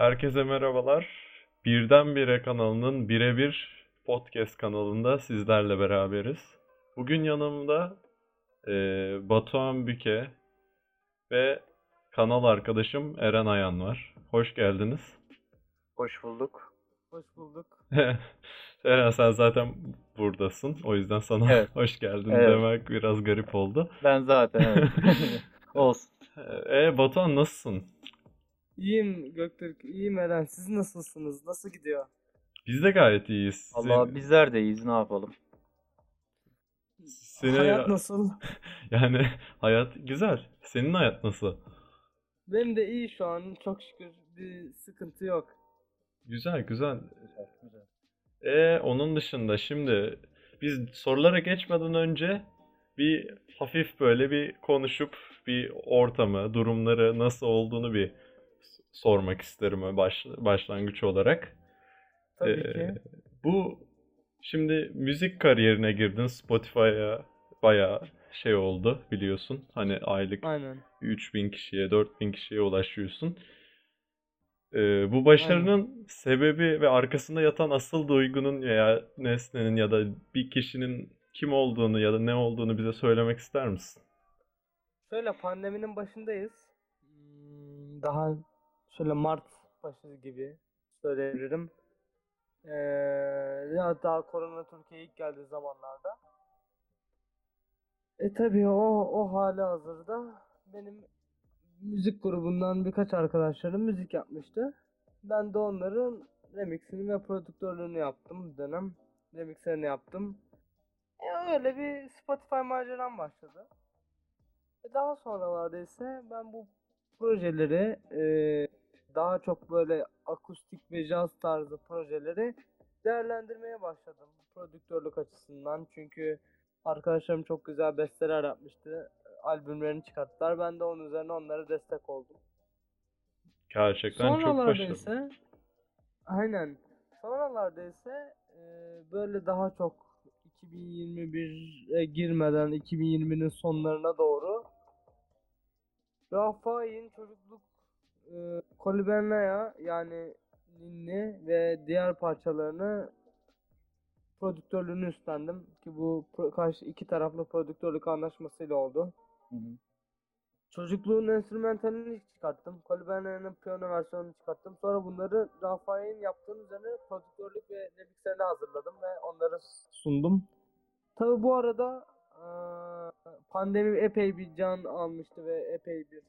Herkese merhabalar. Birdenbire kanalının birebir podcast kanalında sizlerle beraberiz. Bugün yanımda e, Batuhan Büke ve kanal arkadaşım Eren Ayan var. Hoş geldiniz. Hoş bulduk. Hoş bulduk. Eren sen zaten buradasın. O yüzden sana Evet. hoş geldin Evet. demek biraz garip oldu. Ben zaten evet. Olsun. E, Batuhan nasılsın? İyiyim Göktürk, iyiyim Eren. Siz nasılsınız? Nasıl gidiyor? Biz de gayet iyiyiz. Allah Sen- bizler de iyiyiz ne yapalım. seni Hayat nasıl? yani hayat güzel. Senin hayat nasıl? Benim de iyi şu an. Çok şükür bir sıkıntı yok. Güzel güzel. E onun dışında şimdi biz sorulara geçmeden önce bir hafif böyle bir konuşup bir ortamı, durumları nasıl olduğunu bir sormak isterim baş, başlangıç olarak. Tabii Ee, ki. Bu şimdi müzik kariyerine girdin. Spotify'a bayağı şey oldu biliyorsun. Hani aylık Aynen. 3000 kişiye, 4000 kişiye ulaşıyorsun. Ee, bu başarının sebebi ve arkasında yatan asıl duygunun veya nesnenin ya da bir kişinin kim olduğunu ya da ne olduğunu bize söylemek ister misin? Şöyle pandeminin başındayız. Hmm, Daha şöyle Mart başı gibi söyleyebilirim. Ee, daha korona Türkiye'ye ilk geldiği zamanlarda. E tabii o o hali hazırda benim müzik grubundan birkaç arkadaşlarım müzik yapmıştı. Ben de onların remixini ve prodüktörlüğünü yaptım dönem. Remixlerini yaptım. E öyle bir Spotify maceram başladı. E daha sonralarda ise ben bu projeleri e, daha çok böyle akustik ve jazz tarzı projeleri değerlendirmeye başladım prodüktörlük açısından. Çünkü arkadaşlarım çok güzel besteler yapmıştı. Albümlerini çıkarttılar. Ben de onun üzerine onlara destek oldum. Gerçekten çok Sonralarda başarılı. ise aynen. Sonralarda ise e, böyle daha çok 2021'e girmeden 2020'nin sonlarına doğru Rafaik'in çocukluk e, Kolibernaya yani Ninni ve diğer parçalarını prodüktörlüğünü üstlendim ki bu karşı iki taraflı prodüktörlük anlaşmasıyla oldu. Hı hı. Çocukluğun enstrümantalini çıkarttım. Koliberna'nın piyano versiyonunu çıkarttım. Sonra bunları Rafael'in yaptığının üzerine prodüktörlük ve remixlerini hazırladım ve onları sundum. Tabi bu arada pandemi epey bir can almıştı ve epey bir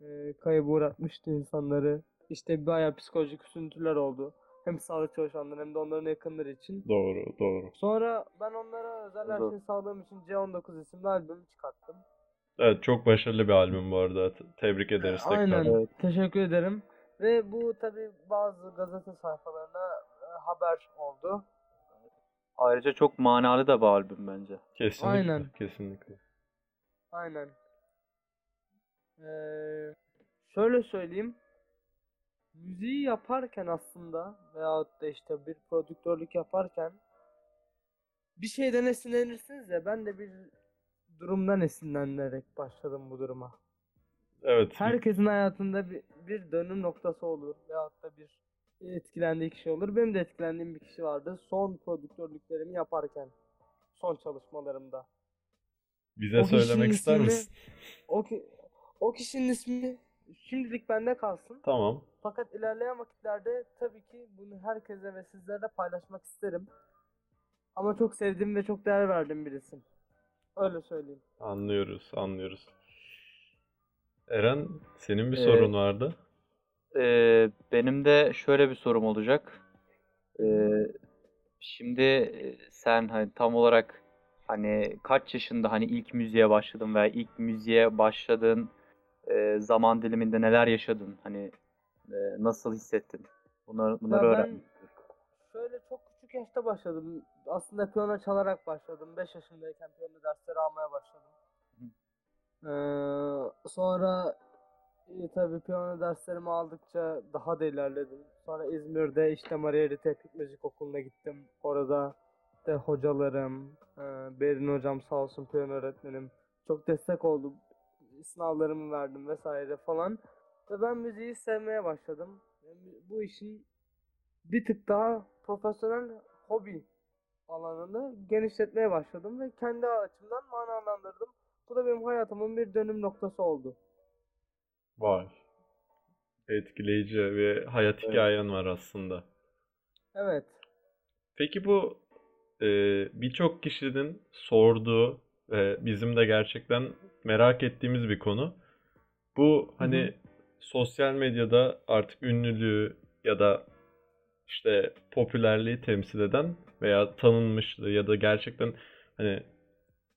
eee kaybı uğratmıştı insanları. İşte bayağı psikolojik üzüntüler oldu. Hem sağlık çalışanları hem de onların yakınları için. Doğru, doğru. Sonra ben onlara özel her Zor. şey sağladığım için C19 isimli albüm çıkarttım. Evet, çok başarılı bir albüm bu arada. Te- Tebrik ederiz tekrar. Aynen. Evet. Teşekkür ederim. Ve bu tabi bazı gazete sayfalarına e, haber oldu. Ayrıca çok manalı da bir albüm bence. Kesinlikle, Aynen. kesinlikle. Aynen. Ee, şöyle söyleyeyim. Müziği yaparken aslında veyahut da işte bir prodüktörlük yaparken bir şeyden esinlenirsiniz ya ben de bir durumdan esinlenerek başladım bu duruma. Evet, Herkesin hayatında bir, bir dönüm noktası olur veyahut da bir etkilendiği kişi olur. Benim de etkilendiğim bir kişi vardı. Son prodüktörlüklerimi yaparken. Son çalışmalarımda. bize o söylemek ister ismini- misin? O, ki, o kişinin ismi şimdilik bende kalsın. Tamam. Fakat ilerleyen vakitlerde tabii ki bunu herkese ve sizlerle paylaşmak isterim. Ama çok sevdiğim ve çok değer verdiğim bir isim. Öyle söyleyeyim. Anlıyoruz, anlıyoruz. Eren, senin bir Ee, sorun vardı. Ee, benim de şöyle bir sorum olacak. Ee, şimdi e, sen hani tam olarak hani kaç yaşında hani ilk müziğe başladın veya ilk müziğe başladığın e, zaman diliminde neler yaşadın? Hani e, nasıl hissettin? Bunları, bunları Ya öğren. şöyle çok küçük yaşta başladım. Aslında piyano çalarak başladım. 5 yaşındayken piyano dersleri almaya başladım. Ee, sonra e, tabii piyano derslerimi aldıkça daha da ilerledim. Sonra İzmir'de işte Marieli Teknik Müzik Okulu'na gittim. Orada de hocalarım, e, Berin hocam sağ olsun piyano öğretmenim çok destek oldu. Sınavlarımı verdim vesaire falan. Ve ben müziği sevmeye başladım. Yani bu işin bir tık daha profesyonel hobi alanını genişletmeye başladım ve kendi açımdan manalandırdım. Bu da benim hayatımın bir dönüm noktası oldu. Vay. Etkileyici ve hayat Evet. hikayen var aslında. Evet. Peki bu e, birçok kişinin sorduğu ve bizim de gerçekten merak ettiğimiz bir konu. Bu hani sosyal medyada artık ünlülüğü ya da işte popülerliği temsil eden veya tanınmışlığı ya da gerçekten hani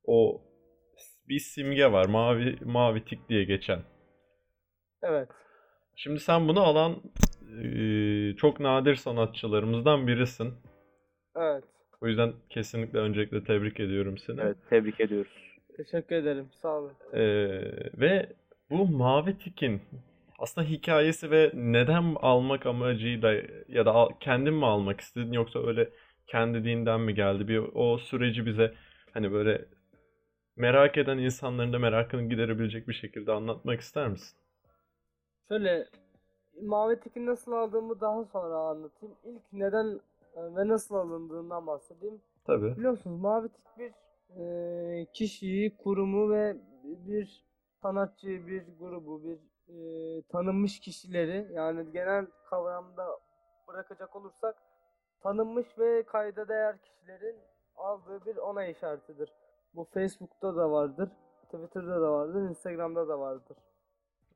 o bir simge var mavi mavi tik diye geçen. Evet. Şimdi sen bunu alan e, çok nadir sanatçılarımızdan birisin. Evet. O yüzden kesinlikle öncelikle tebrik ediyorum seni. Evet, tebrik ediyoruz. Teşekkür ederim. Sağ olun. Ee, ve bu mavi tikin aslında hikayesi ve neden almak amacıyla ya da kendin mi almak istedin yoksa öyle kendiliğinden mi geldi? Bir o süreci bize hani böyle merak eden insanların da merakını giderebilecek bir şekilde anlatmak ister misin? Şöyle mavi tiki nasıl aldığımı daha sonra anlatayım. İlk neden ve nasıl alındığından bahsedeyim. Tabii. Biliyorsunuz mavi tik bir e, kişiyi, kurumu ve bir sanatçı, bir grubu, bir e, tanınmış kişileri yani genel kavramda bırakacak olursak tanınmış ve kayda değer kişilerin aldığı bir onay işaretidir. Bu Facebook'ta da vardır, Twitter'da da vardır, Instagram'da da vardır.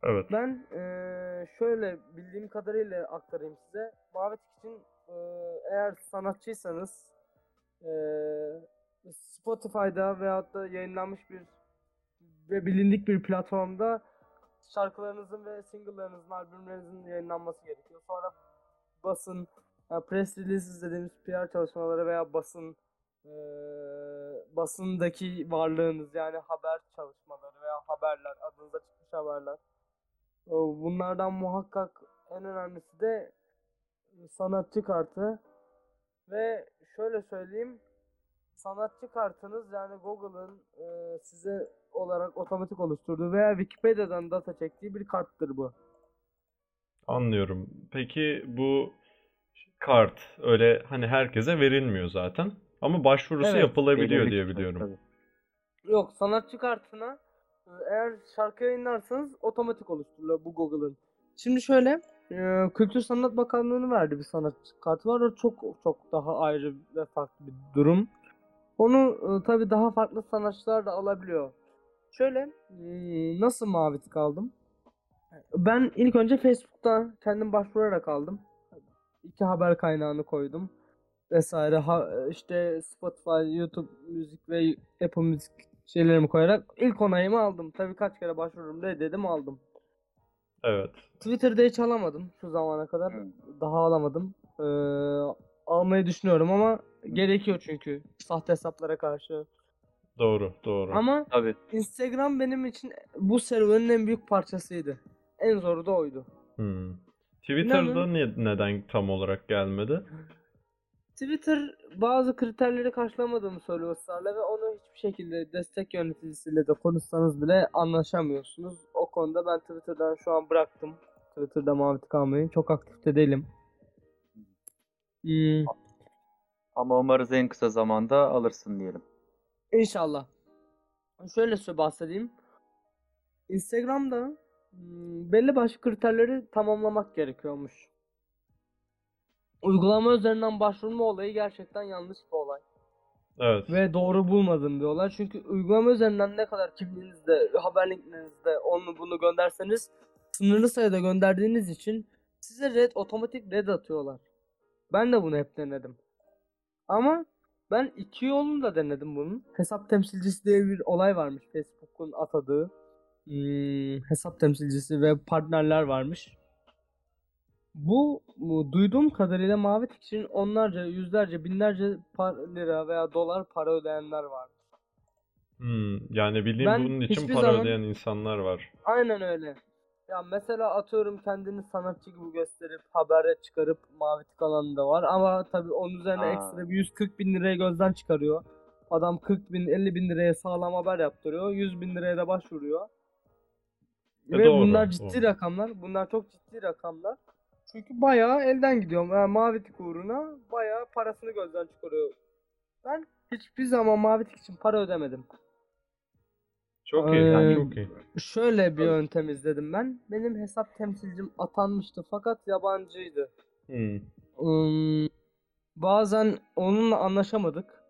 Evet. Ben eee, şöyle bildiğim kadarıyla aktarayım size. Mavi Tik için eğer sanatçıysanız eee, Spotify'da veyahut da yayınlanmış bir ve bilindik bir platformda şarkılarınızın ve single'larınızın, albümlerinizin yayınlanması gerekiyor. Sonra basın, yani press releases dediğimiz PR çalışmaları veya basın eee, basındaki varlığınız yani haber çalışmaları veya haberler, adınıza çıkmış haberler. Ee, Bunlardan muhakkak en önemlisi de sanatçı kartı ve şöyle söyleyeyim sanatçı kartınız yani Google'ın e, size olarak otomatik oluşturduğu veya Wikipedia'dan data çektiği bir karttır bu. Anlıyorum. Peki bu kart öyle hani herkese verilmiyor zaten ama başvurusu Evet, yapılabiliyor diye biliyorum. tabii. Yok sanatçı kartına e, eğer şarkı yayınlarsanız otomatik oluşturuluyor bu Google'ın. Şimdi şöyle e, Kültür Sanat Bakanlığı'nın verdiği bir sanatçı kartı var. O çok çok daha ayrı ve farklı bir durum. Onu e, tabii daha farklı sanatçılar da alabiliyor. Şöyle hmm, nasıl mavi tik aldım? Ben ilk önce Facebook'ta kendim başvurarak aldım. İki haber kaynağını koydum vesaire ha, işte Spotify, YouTube müzik ve Apple müzik şeylerimi koyarak ilk onayımı aldım. Tabii kaç kere başvururum dedim aldım. Evet. Twitter'da hiç alamadım şu zamana kadar. Daha alamadım. Ee, almayı düşünüyorum ama gerekiyor çünkü sahte hesaplara karşı. Doğru, doğru. Ama Tabii. Instagram benim için bu serüvenin en büyük parçasıydı. En zoru da oydu. Hmm. Twitter'da niye, neden tam olarak gelmedi? Twitter bazı kriterleri karşılamadığını söylüyor ısrarla ve onu hiçbir şekilde destek yöneticisiyle de konuşsanız bile anlaşamıyorsunuz. Konuda ben Twitter'dan şu an bıraktım. Twitter'da mavi tık almayı. Çok aktif de değilim. Hmm, Ama umarız en kısa zamanda alırsın diyelim. İnşallah. Şöyle size bahsedeyim. Instagram'da hmm, belli başlı kriterleri tamamlamak gerekiyormuş. Uygulama üzerinden başvurma olayı gerçekten yanlış bir olay. Evet. Ve doğru bulmadığım bir olay. Çünkü uygulama üzerinden ne kadar kimliğinizde, haber linklerinizde onu bunu gönderseniz sınırlı sayıda gönderdiğiniz için size red otomatik red atıyorlar. Ben de bunu hep denedim. Ama ben iki yolunu da denedim bunun. Hesap temsilcisi diye bir olay varmış Facebook'un atadığı. Hmm, hesap temsilcisi ve partnerler varmış. Bu, duyduğum kadarıyla mavi tik için onlarca, yüzlerce, binlerce lira veya dolar para ödeyenler var. Hmm, yani bildiğim Ben bunun için para zaman- ödeyen insanlar var. Aynen öyle. Ya mesela atıyorum kendini sanatçı gibi gösterip habere çıkarıp mavi tik alan da var ama tabii onun üzerine Aa. ekstra bir 140 bin liraya gözden çıkarıyor. Adam 40 bin 50 bin liraya sağlam haber yaptırıyor. 100 bin liraya da başvuruyor. E Ve doğru, bunlar ciddi doğru. rakamlar. Bunlar çok ciddi rakamlar. Çünkü bayağı elden gidiyorum. Yani mavi tik uğruna bayağı parasını gözden çıkarıyor. Ben hiçbir zaman mavi tik için para ödemedim. Çok iyi, yani Ee, çok iyi. Şöyle bir yöntem izledim ben. Benim hesap temsilcim atanmıştı fakat yabancıydı. Hmm. Hmm, bazen onunla anlaşamadık.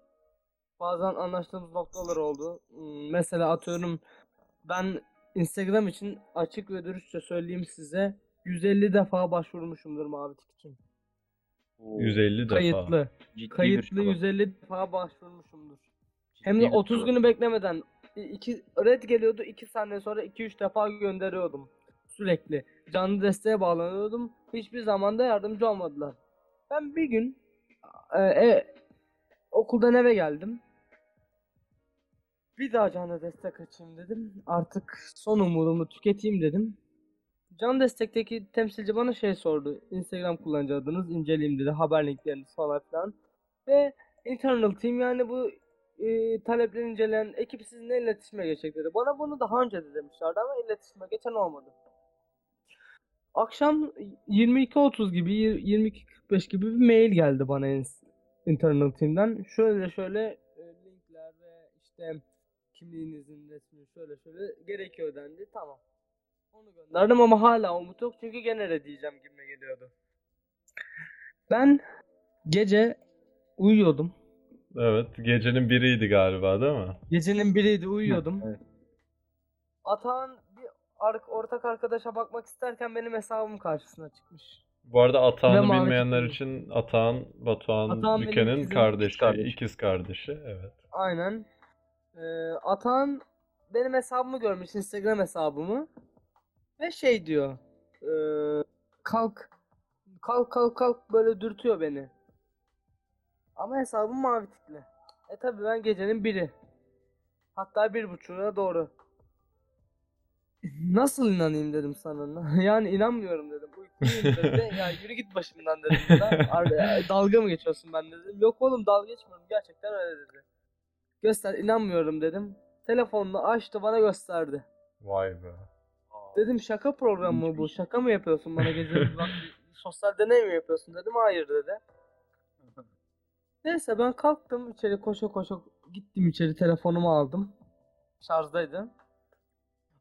Bazen anlaştığımız noktalar oldu. Hmm, mesela atıyorum ben Instagram için açık ve dürüstçe söyleyeyim size 150 defa başvurmuşumdur mavi tik için. Oo, 150 defa. Kayıtlı. ciddi bir Kayıtlı çaba, 150 defa başvurmuşumdur. ciddi Hem de bir 30 çaba. günü beklemeden iki red geliyordu 2 saniye sonra 2-3 defa gönderiyordum. Sürekli. Canlı desteğe bağlanıyordum. Hiçbir zaman da yardımcı olmadılar. Ben bir gün e, e, okuldan eve geldim. Bir daha canlı destek açayım dedim. Artık son umudumu tüketeyim dedim. Can destekteki temsilci bana şey sordu. Instagram kullanıcı adınız inceleyeyim dedi. Haber linkleriniz falan filan. Ve internal team yani bu e, talepleri inceleyen ekip sizinle iletişime geçecek dedi. Bana bunu daha önce de demişlerdi ama iletişime geçen olmadı. Akşam 22.30 gibi 22.45 gibi bir mail geldi bana internal team'den. Şöyle şöyle e, linkler ve işte kimliğinizin resmi şöyle şöyle gerekiyor dendi. Tamam. Onu gönderdim ama hala umut yok çünkü gene de diyeceğim gibime geliyordu. Ben gece uyuyordum. Evet, gecenin biriydi galiba değil mi? Gecenin biriydi uyuyordum. evet. Atağın bir ortak arkadaşa bakmak isterken benim hesabım karşısına çıkmış. Bu arada mavi bilmeyenler için Atahan, Batuhan benim Büke'nin ikizim, kardeşi, ikiz kardeşi. ikiz kardeşi. Evet. Aynen. Ee, Atan benim hesabımı görmüş, Instagram hesabımı. Ve şey diyor. eee, kalk. Kalk kalk kalk böyle dürtüyor beni. Ama hesabım mavi tikli. E tabi ben gecenin biri. Hatta bir buçuğuna doğru. Nasıl inanayım dedim sana. Yani inanmıyorum dedim. Uykuluyum dedi. Ya yürü git başımdan dedim. buna. Dalga mı geçiyorsun ben dedim. Yok oğlum dalga geçmiyorum. Gerçekten öyle dedi. Göster inanmıyorum dedim. Telefonunu açtı bana gösterdi. Vay be. Dedim şaka programı mı bu? Şaka mı yapıyorsun bana gece? Sosyal deney mi yapıyorsun dedim. Hayır dedi. Neyse ben kalktım içeri koşa koşa gittim içeri telefonumu aldım. Şarjdaydı.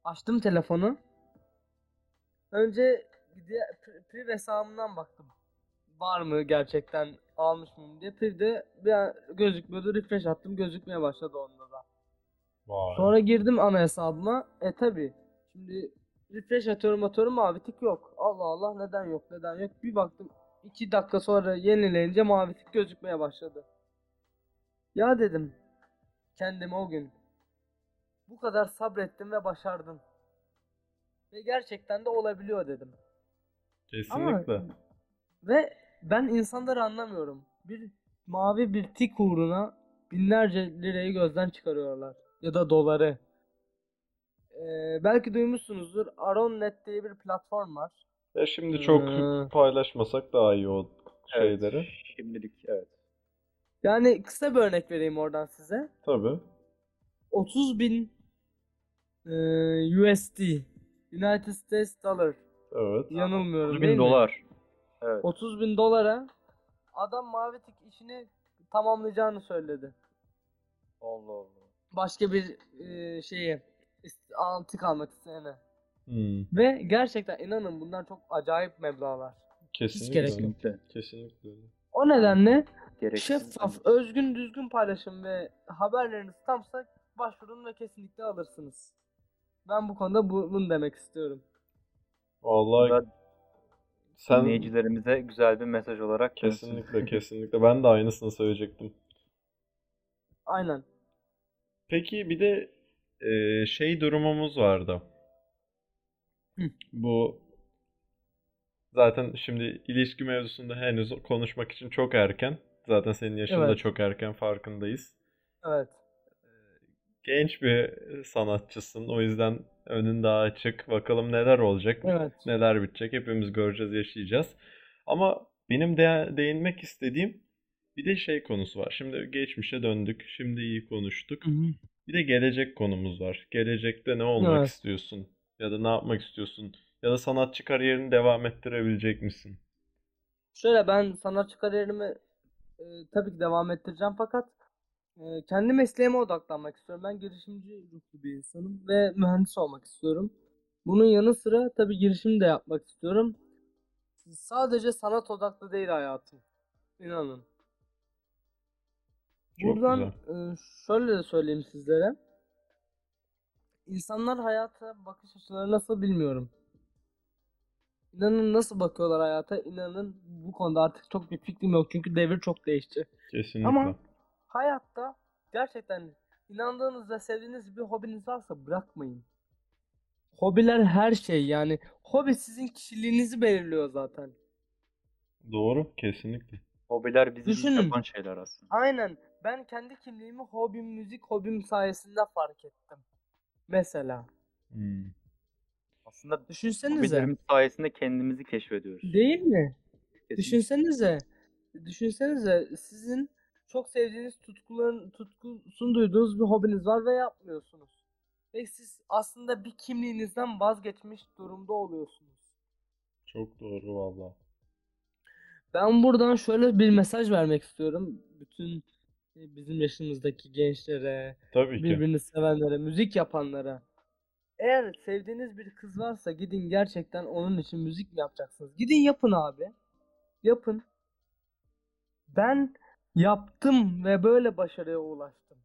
Açtım telefonu. Önce priv hesabımdan baktım. Var mı gerçekten almış mıyım diye. Priv'de bir an gözükmüyordu. Refresh attım gözükmeye başladı onda da. Vay. Sonra girdim ana hesabıma. E tabi. Şimdi refresh atıyorum atıyorum mavi tik yok. Allah Allah neden yok neden yok. Bir baktım 2 dakika sonra yenileyince mavi tik gözükmeye başladı. Ya dedim kendime o gün. Bu kadar sabrettim ve başardım. Ve gerçekten de olabiliyor dedim. Kesinlikle. Ve ben insanları anlamıyorum. Bir mavi bir tik uğruna binlerce lirayı gözden çıkarıyorlar. Ya da doları. Belki duymuşsunuzdur. Aron.net diye bir platform var. Ya şimdi çok Ee, paylaşmasak daha iyi o evet, şeyleri. Şimdilik evet. Yani kısa bir örnek vereyim oradan size. Tabii. 30 bin e, USD. United States Dollar. Evet. Yanılmıyorum 30 değil bin mi? dolar. Evet. 30 bin dolara adam mavi tik işini tamamlayacağını söyledi. Allah Allah. başka bir e, şeyi antik almak isteyene. Hmm. Ve gerçekten inanın bunlar çok acayip meblağlar. Kesinlikle. gerek yok. Kesinlikle. O nedenle Gereksiz. şeffaf, özgün, düzgün paylaşım ve haberleriniz tamsa başvurun ve kesinlikle alırsınız. Ben bu konuda bu- bunu demek istiyorum. Vallahi Burada sen dinleyicilerimize güzel bir mesaj olarak kesinlikle kesinlikle ben de aynısını söyleyecektim. Aynen. Peki bir de e, şey durumumuz vardı. Hı. Bu zaten şimdi ilişki mevzusunda henüz konuşmak için çok erken. Zaten senin yaşın da Evet. çok erken farkındayız. Evet. Genç bir sanatçısın. O yüzden önün daha açık. Bakalım neler olacak, Evet. neler bitecek. Hepimiz göreceğiz, yaşayacağız. Ama benim de değinmek istediğim bir de şey konusu var. Şimdi geçmişe döndük. Şimdi iyi konuştuk. Hı hı. Bir de gelecek konumuz var. Gelecekte ne olmak Evet. istiyorsun? Ya da ne yapmak istiyorsun? Ya da sanatçı kariyerini devam ettirebilecek misin? Şöyle ben sanatçı kariyerimi e, tabii ki devam ettireceğim fakat e, kendi mesleğime odaklanmak istiyorum. Ben girişimci ruhlu bir insanım ve mühendis olmak istiyorum. Bunun yanı sıra tabii girişim de yapmak istiyorum. Sadece sanat odaklı değil hayatım. İnanın. Çok Buradan güzel. e, şöyle de söyleyeyim sizlere. İnsanlar hayata bakış açıları nasıl bilmiyorum. İnanın nasıl bakıyorlar hayata, inanın bu konuda artık çok bir fikrim yok çünkü devir çok değişti. Kesinlikle. Ama hayatta gerçekten inandığınız ve sevdiğiniz bir hobiniz varsa bırakmayın. Hobiler her şey yani. Hobi sizin kişiliğinizi belirliyor zaten. Doğru, kesinlikle. Hobiler bizi biz Düşünün. yapan şeyler aslında. Aynen. Ben kendi kimliğimi hobim, müzik hobim sayesinde fark ettim. Mesela. Hmm. Aslında Düşünsenize. hobilerimiz sayesinde kendimizi keşfediyoruz. Değil mi? Kesinlikle. Düşünsenize. Düşünsenize sizin çok sevdiğiniz tutkuların tutkusunu duyduğunuz bir hobiniz var ve yapmıyorsunuz. Ve siz aslında bir kimliğinizden vazgeçmiş durumda oluyorsunuz. Çok doğru valla. Ben buradan şöyle bir mesaj vermek istiyorum. Bütün bizim yaşımızdaki gençlere, Tabii ki. birbirini sevenlere, müzik yapanlara. Eğer sevdiğiniz bir kız varsa gidin gerçekten onun için müzik mi yapacaksınız? Gidin yapın abi. Yapın. Ben yaptım ve böyle başarıya ulaştım.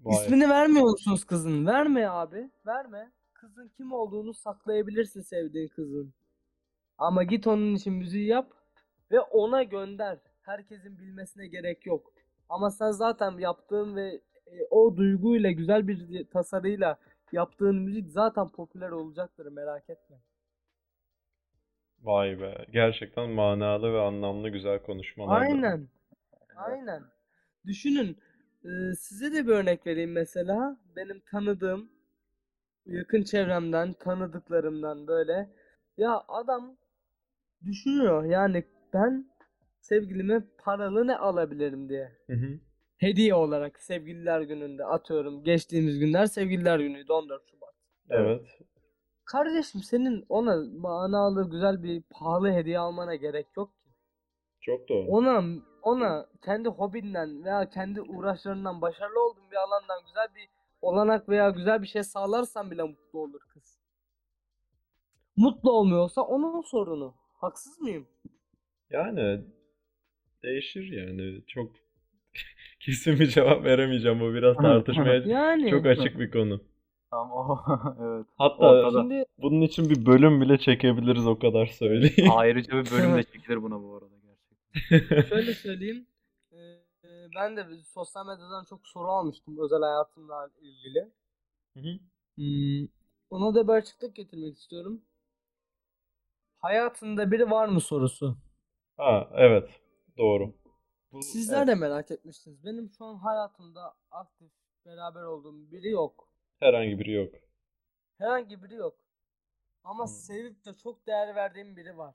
Vay. İsmini vermiyor musunuz kızın? Verme abi. Verme. Kızın kim olduğunu saklayabilirsin sevdiğin kızın. Ama git onun için müziği yap ve ona gönder. Herkesin bilmesine gerek yok. Ama sen zaten yaptığın ve e, o duyguyla güzel bir tasarıyla yaptığın müzik zaten popüler olacaktır merak etme. Vay be. Gerçekten manalı ve anlamlı güzel konuşmalar. Aynen. Aynen. Düşünün. e, size de bir örnek vereyim mesela. Benim tanıdığım yakın çevremden, tanıdıklarımdan böyle. Ya adam düşünüyor yani ben sevgilime paralı ne alabilirim diye. Hı hı. Hediye olarak sevgililer gününde atıyorum. Geçtiğimiz günler sevgililer günüydü 14 Şubat. Evet. Kardeşim senin ona manalı güzel bir pahalı hediye almana gerek yok ki. Çok doğru. Ona ona kendi hobinden veya kendi uğraşlarından başarılı olduğun bir alandan güzel bir olanak veya güzel bir şey sağlarsan bile mutlu olur kız. Mutlu olmuyorsa onun sorunu. Haksız mıyım? Yani değişir yani. Çok kesin bir cevap veremeyeceğim. Bu biraz tartışmaya Yani çok açık bir konu. Tamam o evet. Hatta Ortada. şimdi bunun için bir bölüm bile çekebiliriz o kadar söyleyeyim. Ayrıca bir bölüm de çekilir buna bu arada gerçekten. şöyle söyleyeyim. Eee, ben de sosyal medyadan çok soru almıştım özel hayatımla ilgili. Hı hı. Hmm, ona da bir açıklık getirmek istiyorum. Hayatında biri var mı sorusu. Ha evet. Doğru. Bu, Sizler evet, de merak etmiştiniz. Benim şu an hayatımda aktif beraber olduğum biri yok. herhangi biri yok. Herhangi biri yok. Ama Hmm. sevip de çok değer verdiğim biri var.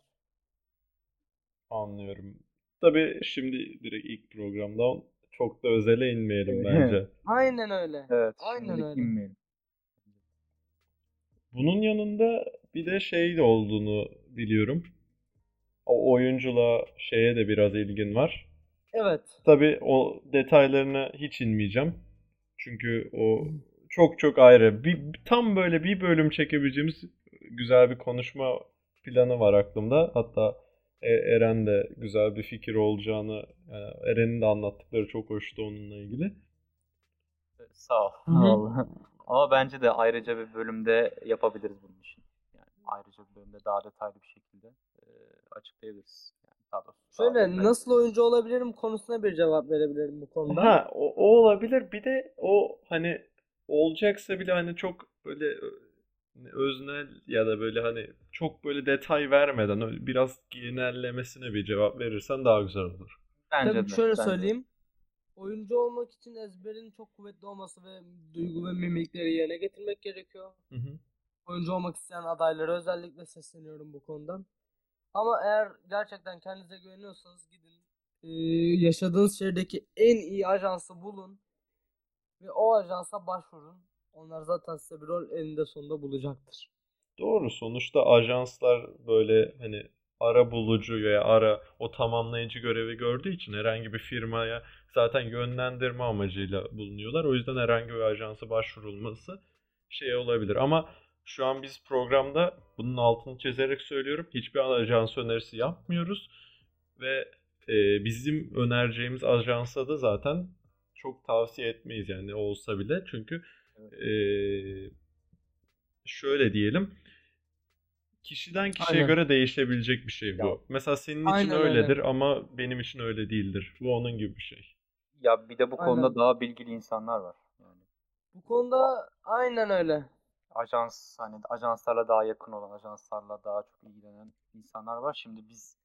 Anlıyorum. Tabii şimdi direkt ilk programda çok da özele inmeyelim bence. Aynen öyle. Evet. Aynen öyle. inmeyelim. Bunun yanında bir de şey de olduğunu biliyorum. O oyunculuğa şeye de biraz ilgin var. Evet. Tabii o detaylarına hiç inmeyeceğim. Çünkü o çok çok ayrı. Bir, tam böyle bir bölüm çekebileceğimiz güzel bir konuşma planı var aklımda. Hatta e, Eren de güzel bir fikir olacağını, yani Eren'in de anlattıkları çok hoştu onunla ilgili. Sağ ol. Hı hı. Vallahi. Ama bence de ayrıca bir bölümde yapabiliriz bunun için. Ayrıca bir bölümde daha detaylı bir şekilde e, açıklayabiliriz. Yani daha doğrusu daha Şöyle detaylı. nasıl oyuncu olabilirim konusuna bir cevap verebilirim bu konuda. Ha, o, o olabilir. Bir de o hani olacaksa bile hani çok böyle ö- öznel ya da böyle hani çok böyle detay vermeden biraz genellemesine bir cevap verirsen daha güzel olur. Bence Tabii de, şöyle bence de. söyleyeyim. Oyuncu olmak için ezberin çok kuvvetli olması ve duygu ve mimikleri yerine getirmek gerekiyor. Hı hı. Oyuncu olmak isteyen adaylara özellikle sesleniyorum bu konudan. Ama eğer gerçekten kendinize güveniyorsanız gidin eee, yaşadığınız şehirdeki en iyi ajansı bulun ve o ajansa başvurun. Onlar zaten size bir rol eninde sonunda bulacaktır. Doğru. Sonuçta ajanslar böyle hani ara bulucu ya ara o tamamlayıcı görevi gördüğü için herhangi bir firmaya zaten yönlendirme amacıyla bulunuyorlar. O yüzden herhangi bir ajansa başvurulması şey olabilir. Ama şu an biz programda bunun altını çizerek söylüyorum. Hiçbir ajans önerisi yapmıyoruz. Ve e, bizim önereceğimiz ajansa da zaten çok tavsiye etmeyiz yani olsa bile. Çünkü e, şöyle diyelim. Kişiden kişiye Aynen. göre değişebilecek bir şey bu. Ya. Mesela senin için Aynen öyle. öyledir ama benim için öyle değildir. Bu onun gibi bir şey. Ya bir de bu konuda Aynen. daha bilgili insanlar var. Yani Bu konuda aynen öyle. Ajans hani ajanslarla daha yakın olan, ajanslarla daha çok ilgilenen insanlar var. Şimdi biz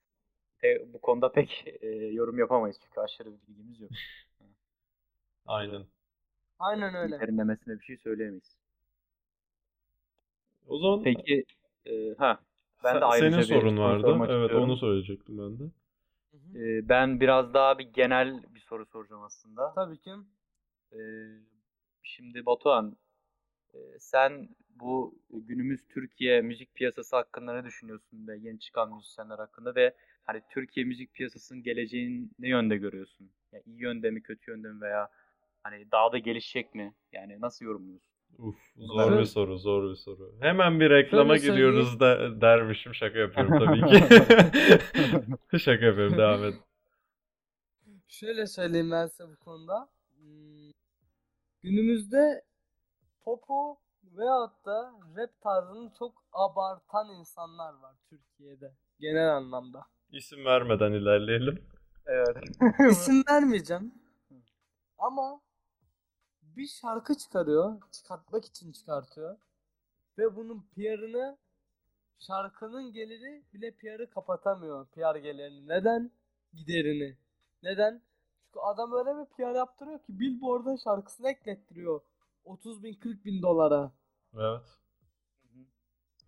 de bu konuda pek e, yorum yapamayız çünkü aşırı bir bilgimiz yok. Aynen. Aynen öyle. Derinlemesine bir şey söyleyemeyiz. O zaman Peki e, ha ben sen- de ayrıca senin bir sorun soru vardı. Evet istiyorum. onu söyleyecektim ben de. E, ben biraz daha bir genel bir soru soracağım aslında. Tabii ki. Ee, şimdi Batuhan, e, sen bu günümüz Türkiye müzik piyasası hakkında ne düşünüyorsun ve yeni çıkan müzisyenler hakkında ve hani Türkiye müzik piyasasının geleceğini ne yönde görüyorsun? Yani iyi yönde mi, kötü yönde mi veya hani daha da gelişecek mi? Yani nasıl yorumluyorsun? Uf, zor bir soru, zor bir soru. Hemen bir reklama Şöyle giriyoruz da dermişim. Şaka yapıyorum tabii ki. Şaka yapıyorum, devam et. Şöyle söyleyeyim ben size bu konuda. Hmm, Günümüzde popu veyahut da rap tarzını çok abartan insanlar var Türkiye'de genel anlamda. İsim vermeden ilerleyelim. Evet. İsim vermeyeceğim. Ama bir şarkı çıkarıyor, çıkartmak için çıkartıyor. Ve bunun PR'ını şarkının geliri bile PR'ı kapatamıyor. PR gelirini. Neden? Giderini. Neden? Çünkü adam öyle bir PR yaptırıyor ki Billboard'a şarkısını eklettiriyor. 30 bin 40 bin dolara. Evet.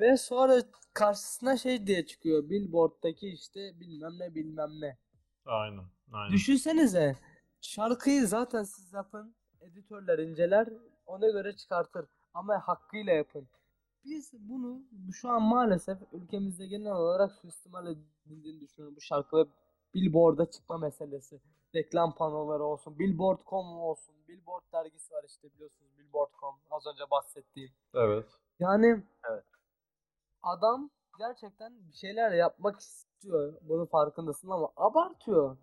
Ve sonra karşısına şey diye çıkıyor. Billboard'daki işte bilmem ne bilmem ne. Aynen. Aynen. Düşünsenize şarkıyı zaten siz yapın. Editörler inceler. Ona göre çıkartır. Ama hakkıyla yapın. Biz bunu şu an maalesef ülkemizde genel olarak suistimal edildiğini düşünüyorum. Bu şarkı ve Billboard'a çıkma meselesi. Reklam panoları olsun. Billboard.com olsun. Billboard dergisi var işte biliyorsunuz. Billboard.com. Az önce bahsettiğim. Evet. Yani Evet. adam gerçekten bir şeyler yapmak istiyor. Bunun farkındasın ama abartıyor.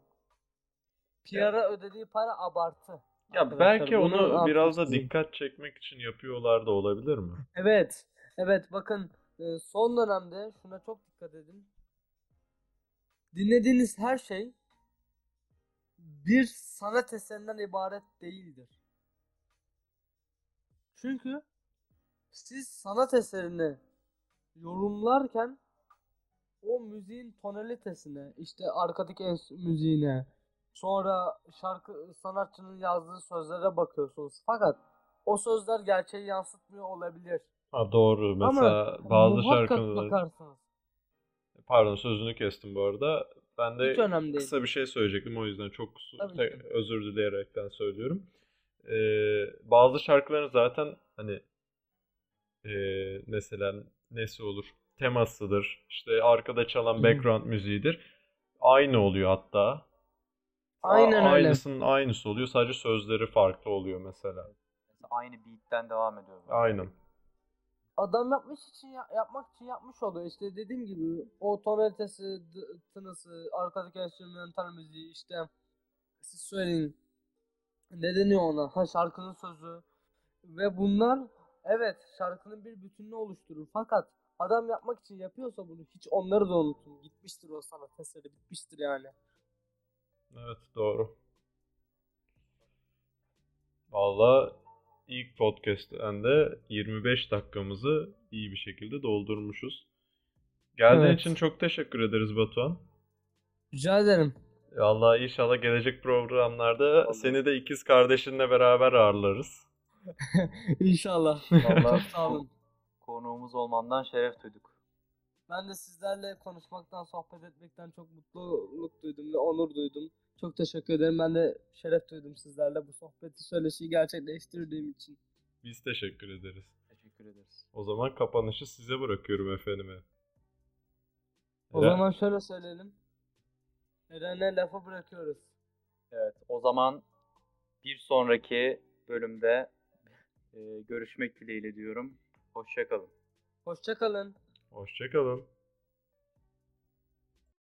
PR'a ödediği para abartı. Ya Arkadaşlar, belki onu biraz da dikkat çekmek için yapıyorlar da olabilir mi? Evet. Evet bakın e, son dönemde şuna çok dikkat edin. Dinlediğiniz her şey bir sanat eserinden ibaret değildir. Çünkü siz sanat eserini yorumlarken o müziğin tonalitesine, işte arkadaki müziğine, sonra şarkı sanatçının yazdığı sözlere bakıyorsunuz. Fakat o sözler gerçeği yansıtmıyor olabilir. Ha doğru. Ama Mesela bazı muhakkak şarkıları bakarsınız. Pardon sözünü kestim bu arada. Ben de Hiç önemli değil. kısa bir şey söyleyecektim o yüzden çok Tabii te- ki. özür dileyerekten söylüyorum. Ee, bazı şarkıların zaten hani ee, mesela nesi olur? Temasıdır. İşte arkada çalan Hı hı. background müziğidir. Aynı oluyor hatta. A- Aynen öyle. Aynısının aynısı oluyor. Sadece sözleri farklı oluyor mesela. Mesela aynı beat'ten devam ediyor. böyle. Aynen. Adam yapmış için ya- yapmak için yapmış oluyor. İşte dediğim gibi o tonalitesi, d- tınısı, arkadaki enstrümantal müziği işte siz söyleyin. Ne deniyor ona? Ha şarkının sözü. Ve bunlar evet şarkının bir bütününü oluşturur. Fakat adam yapmak için yapıyorsa bunu hiç onları da unutun. Gitmiştir o sanat eseri, bitmiştir yani. Evet doğru. Valla ilk podcast'ten de 25 dakikamızı iyi bir şekilde doldurmuşuz. Geldiğin Evet. için çok teşekkür ederiz Batuhan. Rica ederim. Valla inşallah gelecek programlarda seni de ikiz kardeşinle beraber ağırlarız. İnşallah. Vallahi Çok sağ olun. konuğumuz olmandan şeref duyduk. Ben de sizlerle konuşmaktan, sohbet etmekten çok mutluluk duydum ve onur duydum. Çok teşekkür ederim. Ben de şeref duydum sizlerle bu sohbeti, söyleşiyi gerçekleştirdiğim için. Biz teşekkür ederiz. Teşekkür ederiz. O zaman kapanışı size bırakıyorum efendime. O Eren- zaman şöyle söyleyelim. Eren'e lafı bırakıyoruz. Evet, o zaman bir sonraki bölümde e, görüşmek dileğiyle diyorum. Hoşça kalın. Hoşça kalın. Hoşçakalın.